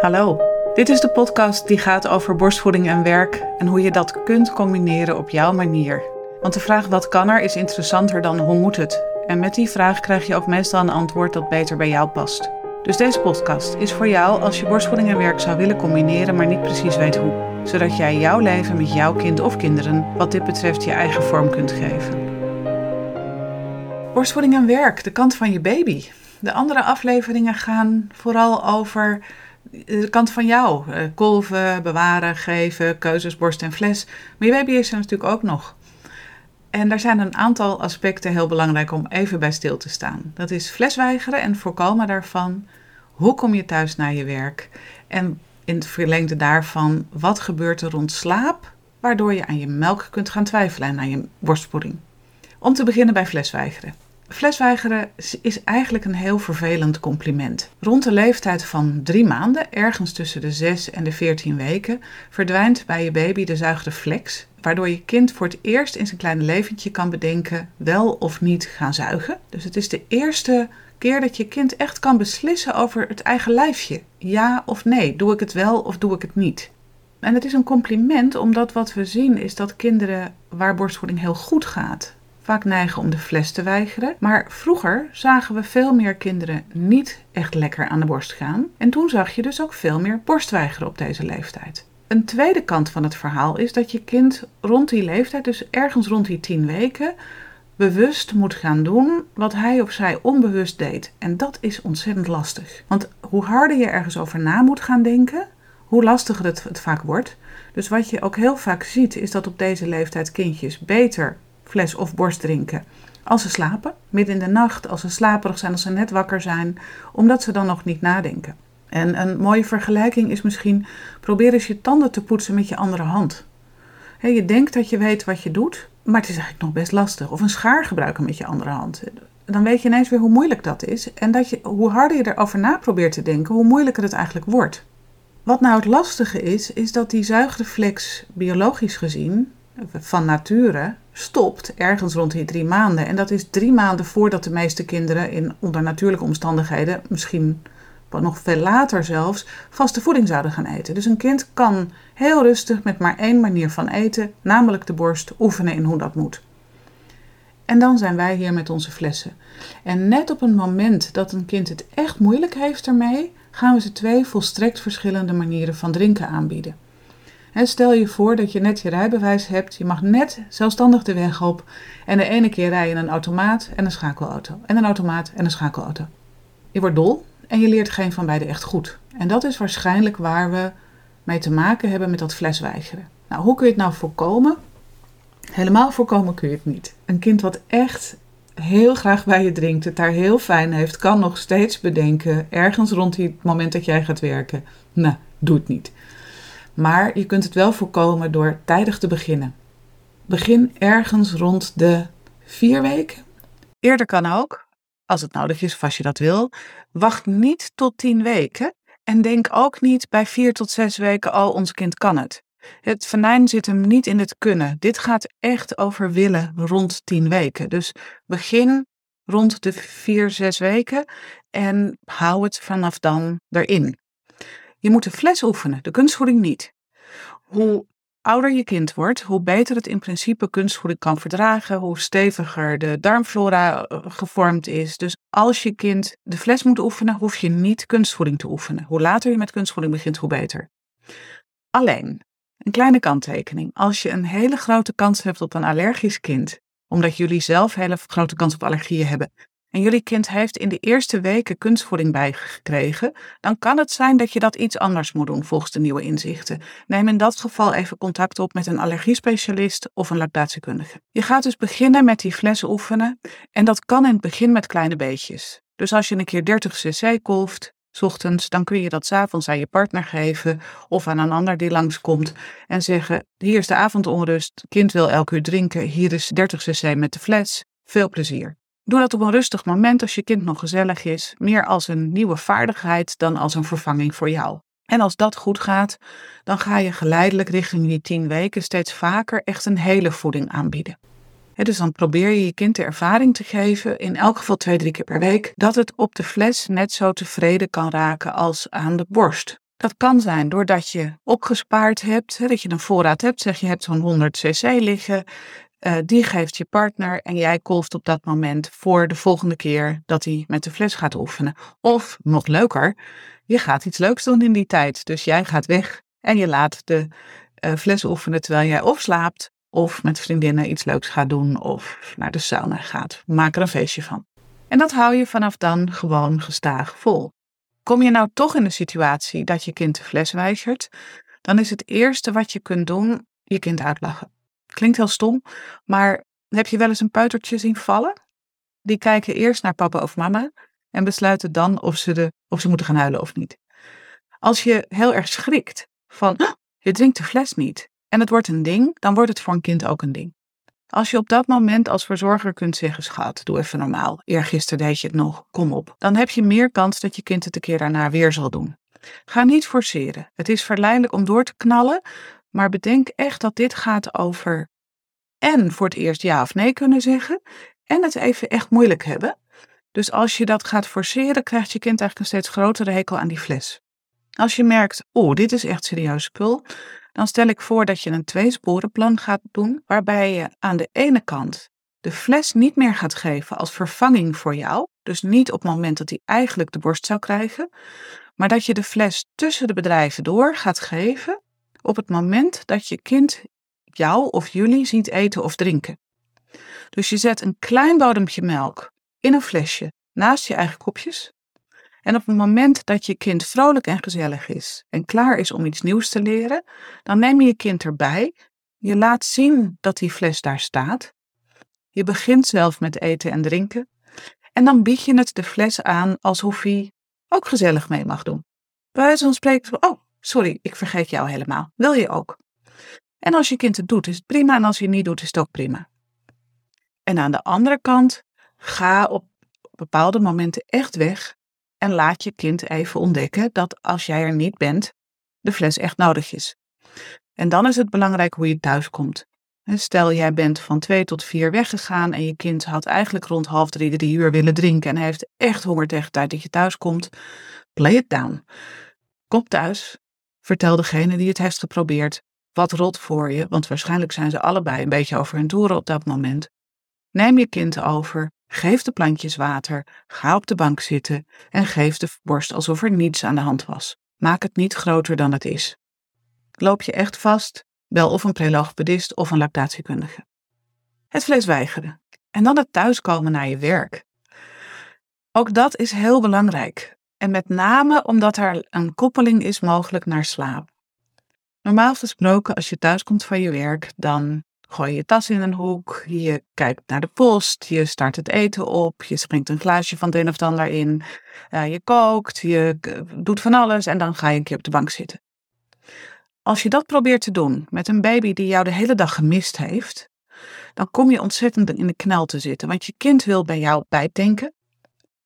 Hallo, dit is de podcast die gaat over borstvoeding en werk en hoe je dat kunt combineren op jouw manier. Want de vraag wat kan er is interessanter dan hoe moet het. En met die vraag krijg je ook meestal een antwoord dat beter bij jou past. Dus deze podcast is voor jou als je borstvoeding en werk zou willen combineren, maar niet precies weet hoe. Zodat jij jouw leven met jouw kind of kinderen wat dit betreft je eigen vorm kunt geven. Borstvoeding en werk, de kant van je baby. De andere afleveringen gaan vooral over de kant van jou. Eh, kolven, bewaren, geven, keuzes, borst en fles. Maar je baby is er natuurlijk ook nog. En daar zijn een aantal aspecten heel belangrijk om even bij stil te staan. Dat is flesweigeren en voorkomen daarvan. Hoe kom je thuis naar je werk? En in het verlengde daarvan, wat gebeurt er rond slaap, waardoor je aan je melk kunt gaan twijfelen en aan je borstvoeding? Om te beginnen bij flesweigeren. Flesweigeren is eigenlijk een heel vervelend compliment. Rond de leeftijd van drie maanden, ergens tussen de 6 en de 14 weken, verdwijnt bij je baby de zuigreflex, waardoor je kind voor het eerst in zijn kleine leventje kan bedenken wel of niet gaan zuigen. Dus het is de eerste keer dat je kind echt kan beslissen over het eigen lijfje. Ja of nee, doe ik het wel of doe ik het niet? En het is een compliment omdat wat we zien is dat kinderen waar borstvoeding heel goed gaat, vaak neigen om de fles te weigeren. Maar vroeger zagen we veel meer kinderen niet echt lekker aan de borst gaan. En toen zag je dus ook veel meer borstweigeren op deze leeftijd. Een tweede kant van het verhaal is dat je kind rond die leeftijd, dus ergens rond die tien weken, bewust moet gaan doen wat hij of zij onbewust deed. En dat is ontzettend lastig. Want hoe harder je ergens over na moet gaan denken, hoe lastiger het, het vaak wordt. Dus wat je ook heel vaak ziet, is dat op deze leeftijd kindjes beter fles of borst drinken. Als ze slapen, midden in de nacht, als ze slaperig zijn, als ze net wakker zijn, omdat ze dan nog niet nadenken. En een mooie vergelijking is misschien: probeer eens je tanden te poetsen met je andere hand. je denkt dat je weet wat je doet, maar het is eigenlijk nog best lastig. Of een schaar gebruiken met je andere hand. Dan weet je ineens weer hoe moeilijk dat is. En dat je, hoe harder je erover na probeert te denken, hoe moeilijker het eigenlijk wordt. Wat nou het lastige is, is dat die zuigreflex biologisch gezien, van nature, stopt ergens rond die drie maanden. En dat is drie maanden voordat de meeste kinderen in onder natuurlijke omstandigheden, misschien nog veel later zelfs, vaste voeding zouden gaan eten. Dus een kind kan heel rustig met maar één manier van eten, namelijk de borst, oefenen in hoe dat moet. En dan zijn wij hier met onze flessen. En net op het moment dat een kind het echt moeilijk heeft ermee, gaan we ze twee volstrekt verschillende manieren van drinken aanbieden stel je voor dat je net je rijbewijs hebt, je mag net zelfstandig de weg op en de ene keer rij je een automaat en een schakelauto. En een automaat en een schakelauto. Je wordt dol en je leert geen van beide echt goed. En dat is waarschijnlijk waar we mee te maken hebben met dat flesweigeren. Nou, hoe kun je het nou voorkomen? Helemaal voorkomen kun je het niet. Een kind wat echt heel graag bij je drinkt, het daar heel fijn heeft, kan nog steeds bedenken, ergens rond het moment dat jij gaat werken, nou, doe het niet. Maar je kunt het wel voorkomen door tijdig te beginnen. Begin ergens rond de vier weken. Eerder kan ook, als het nodig is of als je dat wil. Wacht niet tot tien weken. En denk ook niet bij vier tot zes weken, oh, ons kind kan het. Het venijn zit hem niet in het kunnen. Dit gaat echt over willen rond tien weken. Dus begin rond de vier, zes weken en hou het vanaf dan erin. Je moet de fles oefenen, de kunstvoeding niet. Hoe ouder je kind wordt, hoe beter het in principe kunstvoeding kan verdragen, hoe steviger de darmflora eh, gevormd is. Dus als je kind de fles moet oefenen, hoef je niet kunstvoeding te oefenen. Hoe later je met kunstvoeding begint, hoe beter. Alleen, een kleine kanttekening. Als je een hele grote kans hebt op een allergisch kind, omdat jullie zelf hele grote kans op allergieën hebben, en jullie kind heeft in de eerste weken kunstvoeding bijgekregen, dan kan het zijn dat je dat iets anders moet doen volgens de nieuwe inzichten. Neem in dat geval even contact op met een allergiespecialist of een lactatiekundige. Je gaat dus beginnen met die flessen oefenen en dat kan in het begin met kleine beetjes. Dus als je een keer 30 cc kolft, ochtends, dan kun je dat s'avonds aan je partner geven of aan een ander die langskomt en zeggen: Hier is de avondonrust, kind wil elk uur drinken, hier is 30 cc met de fles, veel plezier. Doe dat op een rustig moment als je kind nog gezellig is, meer als een nieuwe vaardigheid dan als een vervanging voor jou. En als dat goed gaat, dan ga je geleidelijk richting die tien weken steeds vaker echt een hele voeding aanbieden. dus dan probeer je je kind de ervaring te geven, in elk geval twee, drie keer per week, dat het op de fles net zo tevreden kan raken als aan de borst. Dat kan zijn doordat je opgespaard hebt, dat je een voorraad hebt. Zeg je hebt zo'n 100 cc liggen, uh, die geeft je partner en jij kolft op dat moment voor de volgende keer dat hij met de fles gaat oefenen. Of nog leuker, je gaat iets leuks doen in die tijd. Dus jij gaat weg en je laat de uh, fles oefenen terwijl jij of slaapt of met vriendinnen iets leuks gaat doen of naar de sauna gaat. Maak er een feestje van. En dat hou je vanaf dan gewoon gestaag vol. Kom je nou toch in de situatie dat je kind de fles weigert, dan is het eerste wat je kunt doen je kind uitlachen. Klinkt heel stom, maar heb je wel eens een puitertje zien vallen? Die kijken eerst naar papa of mama en besluiten dan of ze, de, of ze moeten gaan huilen of niet. Als je heel erg schrikt van je drinkt de fles niet en het wordt een ding, dan wordt het voor een kind ook een ding. Als je op dat moment als verzorger kunt zeggen, schat, doe even normaal. Eergisteren deed je het nog, kom op. Dan heb je meer kans dat je kind het een keer daarna weer zal doen. Ga niet forceren. Het is verleidelijk om door te knallen, maar bedenk echt dat dit gaat over en voor het eerst ja of nee kunnen zeggen en het even echt moeilijk hebben. Dus als je dat gaat forceren, krijgt je kind eigenlijk een steeds grotere hekel aan die fles. Als je merkt, oh, dit is echt serieus spul, dan stel ik voor dat je een tweesporenplan gaat doen, waarbij je aan de ene kant de fles niet meer gaat geven als vervanging voor jou, dus niet op het moment dat hij eigenlijk de borst zou krijgen, maar dat je de fles tussen de bedrijven door gaat geven op het moment dat je kind jou of jullie ziet eten of drinken. Dus je zet een klein bodempje melk in een flesje naast je eigen kopjes. En op het moment dat je kind vrolijk en gezellig is en klaar is om iets nieuws te leren, dan neem je je kind erbij. Je laat zien dat die fles daar staat. Je begint zelf met eten en drinken. En dan bied je het de fles aan alsof hij ook gezellig mee mag doen. Bij wijze van spreken, oh, sorry, ik vergeet jou helemaal. Wil je ook? En als je kind het doet, is het prima. En als je het niet doet, is het ook prima. En aan de andere kant, ga op bepaalde momenten echt weg en laat je kind even ontdekken dat als jij er niet bent, de fles echt nodig is. En dan is het belangrijk hoe je thuis komt. Stel, jij bent van twee tot vier weggegaan en je kind had eigenlijk rond half drie, drie uur willen drinken en heeft echt honger tegen de tijd dat je thuis komt. Play it down. Kom thuis. Vertel degene die het heeft geprobeerd wat rot voor je, want waarschijnlijk zijn ze allebei een beetje over hun toeren op dat moment. Neem je kind over, geef de plantjes water, ga op de bank zitten en geef de borst alsof er niets aan de hand was. Maak het niet groter dan het is. Loop je echt vast, bel of een prelogopedist of een lactatiekundige. Het vlees weigeren. En dan het thuiskomen naar je werk. Ook dat is heel belangrijk. En met name omdat er een koppeling is mogelijk naar slaap. Normaal gesproken, als je thuiskomt van je werk, dan gooi je je tas in een hoek, je kijkt naar de post, je start het eten op, je schenkt een glaasje van het een of het ander in, uh, je kookt, je doet van alles en dan ga je een keer op de bank zitten. Als je dat probeert te doen met een baby die jou de hele dag gemist heeft, dan kom je ontzettend in de knel te zitten, want je kind wil bij jou bijdenken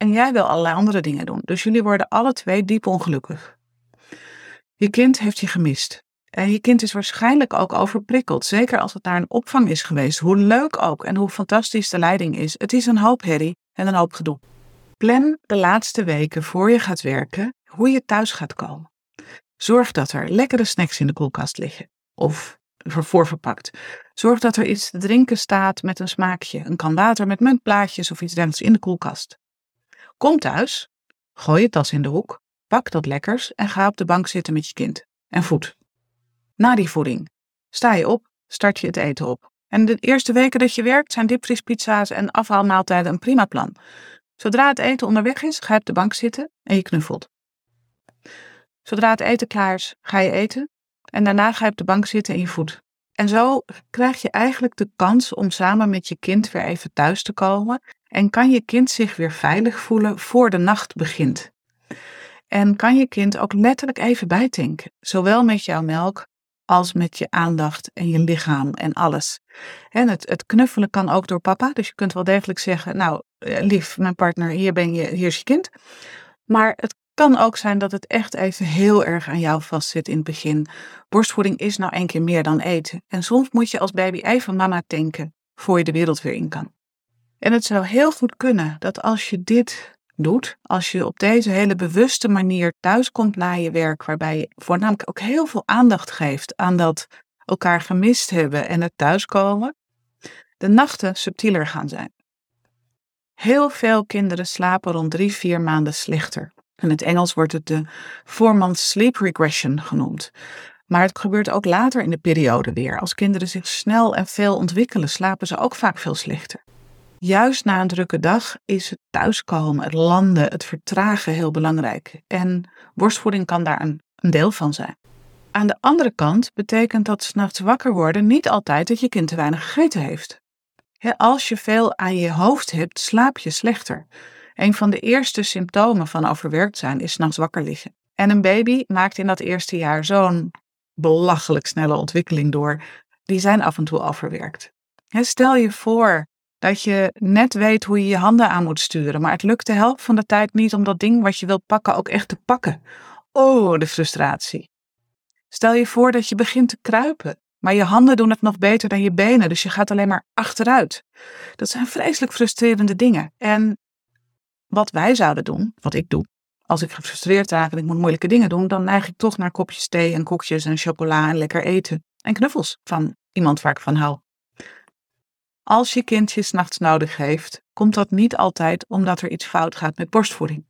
en jij wil allerlei andere dingen doen. Dus jullie worden alle twee diep ongelukkig. Je kind heeft je gemist. En je kind is waarschijnlijk ook overprikkeld, zeker als het naar een opvang is geweest. Hoe leuk ook en hoe fantastisch de leiding is. Het is een hoop herrie en een hoop gedoe. Plan de laatste weken voor je gaat werken hoe je thuis gaat komen. Zorg dat er lekkere snacks in de koelkast liggen of voorverpakt. Zorg dat er iets te drinken staat met een smaakje, een kan water met muntplaatjes of iets dergelijks in de koelkast. Kom thuis, gooi je tas in de hoek, pak dat lekkers en ga op de bank zitten met je kind en voed. Na die voeding sta je op, start je het eten op. En de eerste weken dat je werkt zijn diepvriespizza's en afhaalmaaltijden een prima plan. Zodra het eten onderweg is, ga je op de bank zitten en je knuffelt. Zodra het eten klaar is, ga je eten en daarna ga je op de bank zitten en je voedt. En zo krijg je eigenlijk de kans om samen met je kind weer even thuis te komen en kan je kind zich weer veilig voelen voor de nacht begint. En kan je kind ook letterlijk even bijtanken, zowel met jouw melk als met je aandacht en je lichaam en alles. En het, het knuffelen kan ook door papa, dus je kunt wel degelijk zeggen, nou eh, lief, mijn partner, hier ben je, hier is je kind. Maar het kan ook zijn dat het echt even heel erg aan jou vastzit in het begin. Borstvoeding is nou een keer meer dan eten. En soms moet je als baby even mama tanken voor je de wereld weer in kan. En het zou heel goed kunnen dat als je dit doet, als je op deze hele bewuste manier thuiskomt na je werk, waarbij je voornamelijk ook heel veel aandacht geeft aan dat elkaar gemist hebben en het thuiskomen, de nachten subtieler gaan zijn. Heel veel kinderen slapen rond drie, vier maanden slechter. In het Engels wordt het de four-month sleep regression genoemd. Maar het gebeurt ook later in de periode weer. Als kinderen zich snel en veel ontwikkelen, slapen ze ook vaak veel slechter. Juist na een drukke dag is het thuiskomen, het landen, het vertragen heel belangrijk. En borstvoeding kan daar een, deel van zijn. Aan de andere kant betekent dat s'nachts wakker worden niet altijd dat je kind te weinig gegeten heeft. Als je veel aan je hoofd hebt, slaap je slechter. Een van de eerste symptomen van overwerkt zijn is s'nachts wakker liggen. En een baby maakt in dat eerste jaar zo'n belachelijk snelle ontwikkeling door. Die zijn af en toe overwerkt. Stel je voor dat je net weet hoe je je handen aan moet sturen, maar het lukt de helft van de tijd niet om dat ding wat je wilt pakken ook echt te pakken. Oh, de frustratie. Stel je voor dat je begint te kruipen, maar je handen doen het nog beter dan je benen, dus je gaat alleen maar achteruit. Dat zijn vreselijk frustrerende dingen. En wat wij zouden doen, wat ik doe, als ik gefrustreerd raak en ik moet moeilijke dingen doen, dan neig ik toch naar kopjes thee en koekjes en chocola en lekker eten. En knuffels van iemand waar ik van hou. Als je kindje s'nachts nodig heeft, komt dat niet altijd omdat er iets fout gaat met borstvoeding.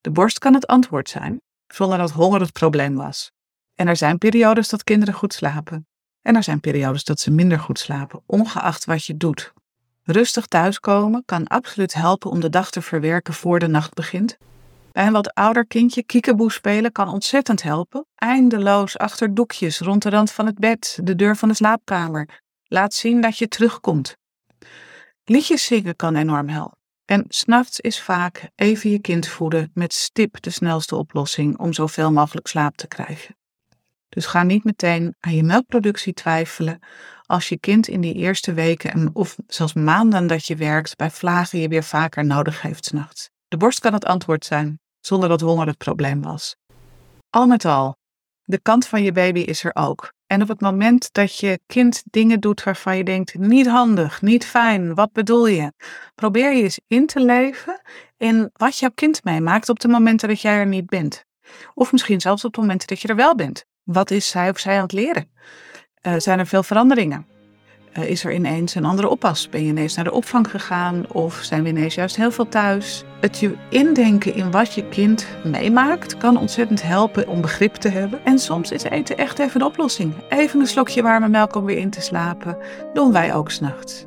De borst kan het antwoord zijn, zonder dat honger het probleem was. En er zijn periodes dat kinderen goed slapen. En er zijn periodes dat ze minder goed slapen, ongeacht wat je doet. Rustig thuiskomen kan absoluut helpen om de dag te verwerken voor de nacht begint. Bij een wat ouder kindje kiekeboe spelen kan ontzettend helpen. Eindeloos achter doekjes rond de rand van het bed, de deur van de slaapkamer. Laat zien dat je terugkomt. Liedjes zingen kan enorm helpen. En s'nachts is vaak even je kind voeden met stip de snelste oplossing om zoveel mogelijk slaap te krijgen. Dus ga niet meteen aan je melkproductie twijfelen als je kind in die eerste weken of zelfs maanden dat je werkt bij vlagen je weer vaker nodig heeft s'nachts. De borst kan het antwoord zijn, zonder dat honger het probleem was. Al met al, de kant van je baby is er ook. En op het moment dat je kind dingen doet waarvan je denkt, niet handig, niet fijn, wat bedoel je? Probeer je eens in te leven in wat jouw kind meemaakt op de momenten dat jij er niet bent. Of misschien zelfs op de momenten dat je er wel bent. Wat is zij of zij aan het leren? Uh, zijn er veel veranderingen? Uh, is er ineens een andere oppas? Ben je ineens naar de opvang gegaan? Of zijn we ineens juist heel veel thuis? Het je indenken in wat je kind meemaakt kan ontzettend helpen om begrip te hebben. En soms is eten echt even de oplossing. Even een slokje warme melk om weer in te slapen. Doen wij ook s'nachts.